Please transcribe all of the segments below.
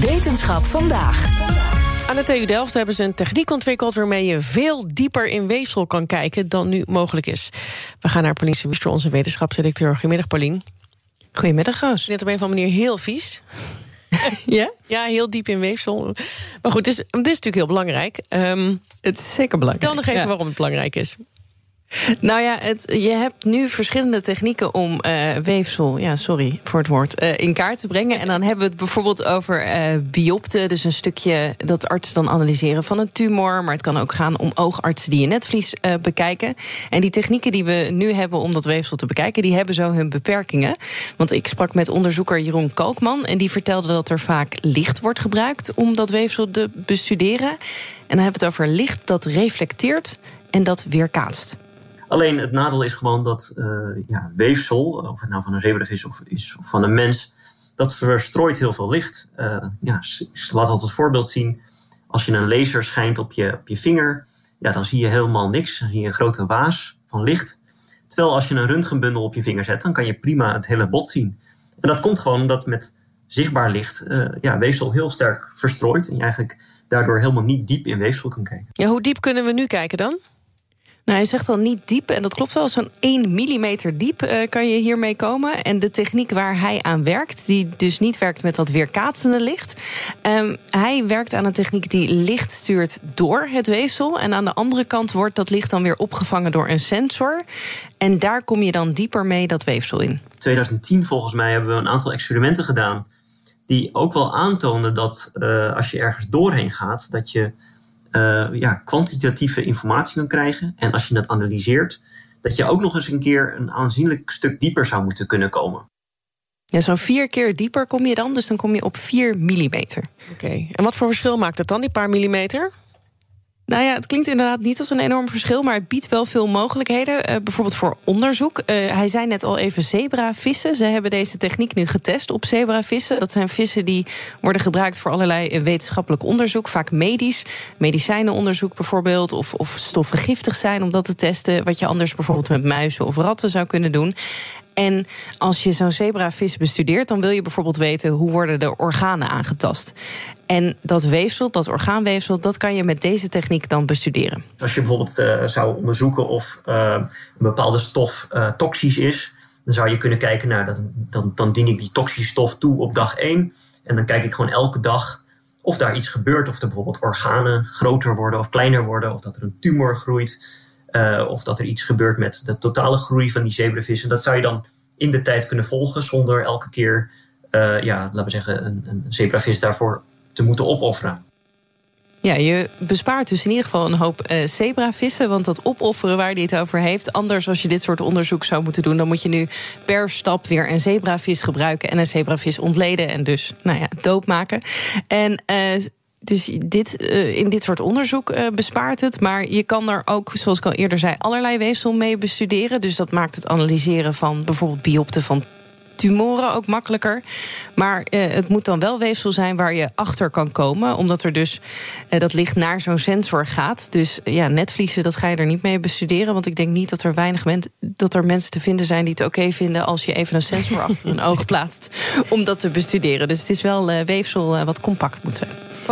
Wetenschap vandaag. Aan de TU Delft hebben ze een techniek ontwikkeld waarmee je veel dieper in weefsel kan kijken dan nu mogelijk is. We gaan naar Pauline onze wetenschapsredacteur. Goedemiddag, Pauline. Goedemiddag, Roos. Net op een of andere manier heel vies. ja? Ja, heel diep in weefsel. Maar goed, dit is, dit is natuurlijk heel belangrijk. Um, het is zeker belangrijk. Vertel nog even waarom het belangrijk is. Nou ja, het, je hebt nu verschillende technieken om uh, weefsel, ja, sorry voor het woord, uh, in kaart te brengen. En dan hebben we het bijvoorbeeld over uh, biopten, dus een stukje dat artsen dan analyseren van een tumor. Maar het kan ook gaan om oogartsen die je netvlies bekijken. En die technieken die we nu hebben om dat weefsel te bekijken, die hebben zo hun beperkingen. Want ik sprak met onderzoeker Jeroen Kalkman en die vertelde dat er vaak licht wordt gebruikt om dat weefsel te bestuderen. En dan hebben we het over licht dat reflecteert en dat weerkaatst. Alleen het nadeel is gewoon dat uh, ja, weefsel, of het nou van een zebravis of, is, of van een mens, dat verstrooit heel veel licht. Uh, ja, laat altijd het voorbeeld zien. Als je een laser schijnt op je, op je vinger, ja, dan zie je helemaal niks. Dan zie je een grote waas van licht. Terwijl als je een röntgenbundel op je vinger zet, dan kan je prima het hele bot zien. En dat komt gewoon omdat met zichtbaar licht ja, weefsel heel sterk verstrooit. En je eigenlijk daardoor helemaal niet diep in weefsel kan kijken. Ja, hoe diep kunnen we nu kijken dan? Nou, hij zegt al niet diep, en dat klopt wel. Zo'n 1 millimeter diep uh, kan je hiermee komen. En de techniek waar hij aan werkt, die dus niet werkt met dat weerkaatsende licht. Um, hij werkt aan een techniek die licht stuurt door het weefsel. En aan de andere kant wordt dat licht dan weer opgevangen door een sensor. En daar kom je dan dieper mee dat weefsel in. 2010 volgens mij hebben we een aantal experimenten gedaan. Die ook wel aantoonden dat uh, als je ergens doorheen gaat, dat je uh, ja, kwantitatieve informatie kan krijgen. En als je dat analyseert, dat je ook nog eens een keer een aanzienlijk stuk dieper zou moeten kunnen komen. Ja, zo'n vier keer dieper kom je dan, dus dan kom je op 4 millimeter. Oké, okay. en wat voor verschil maakt het dan, die paar millimeter? Nou ja, het klinkt inderdaad niet als een enorm verschil, maar het biedt wel veel mogelijkheden. Uh, bijvoorbeeld voor onderzoek. Uh, hij zei net al even zebravissen. Ze hebben deze techniek nu getest op zebravissen. Dat zijn vissen die worden gebruikt voor allerlei wetenschappelijk onderzoek, vaak medisch, medicijnenonderzoek bijvoorbeeld, of, of stoffen giftig zijn om dat te testen, wat je anders bijvoorbeeld met muizen of ratten zou kunnen doen. En als je zo'n zebravis bestudeert, dan wil je bijvoorbeeld weten hoe worden de organen aangetast. En dat weefsel, dat orgaanweefsel, dat kan je met deze techniek dan bestuderen. Als je bijvoorbeeld uh, zou onderzoeken of uh, een bepaalde stof uh, toxisch is, dan zou je kunnen kijken naar dat, dan, dan dien ik die toxische stof toe op dag 1. En dan kijk ik gewoon elke dag of daar iets gebeurt, of er bijvoorbeeld organen groter worden of kleiner worden, of dat er een tumor groeit. Uh, of dat er iets gebeurt met de totale groei van die zebravissen. Dat zou je dan in de tijd kunnen volgen zonder elke keer, uh, ja, laten we zeggen, een, een zebravis daarvoor te moeten opofferen. Ja, je bespaart dus in ieder geval een hoop uh, zebravissen. Want dat opofferen waar hij het over heeft. Anders als je dit soort onderzoek zou moeten doen. dan moet je nu per stap weer een zebravis gebruiken. en een zebravis ontleden. en dus nou ja, doodmaken. En. Uh, dus dit, uh, in dit soort onderzoek uh, bespaart het. Maar je kan er ook, zoals ik al eerder zei, allerlei weefsel mee bestuderen. Dus dat maakt het analyseren van bijvoorbeeld biopten van tumoren ook makkelijker. Maar uh, het moet dan wel weefsel zijn waar je achter kan komen. Omdat er dus uh, dat licht naar zo'n sensor gaat. Dus ja, netvliezen, dat ga je er niet mee bestuderen. Want ik denk niet dat er weinig men dat er mensen te vinden zijn die het oké vinden als je even een sensor achter hun oog plaatst. Om dat te bestuderen. Dus het is wel uh, weefsel wat compact moet zijn.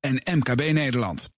en MKB Nederland.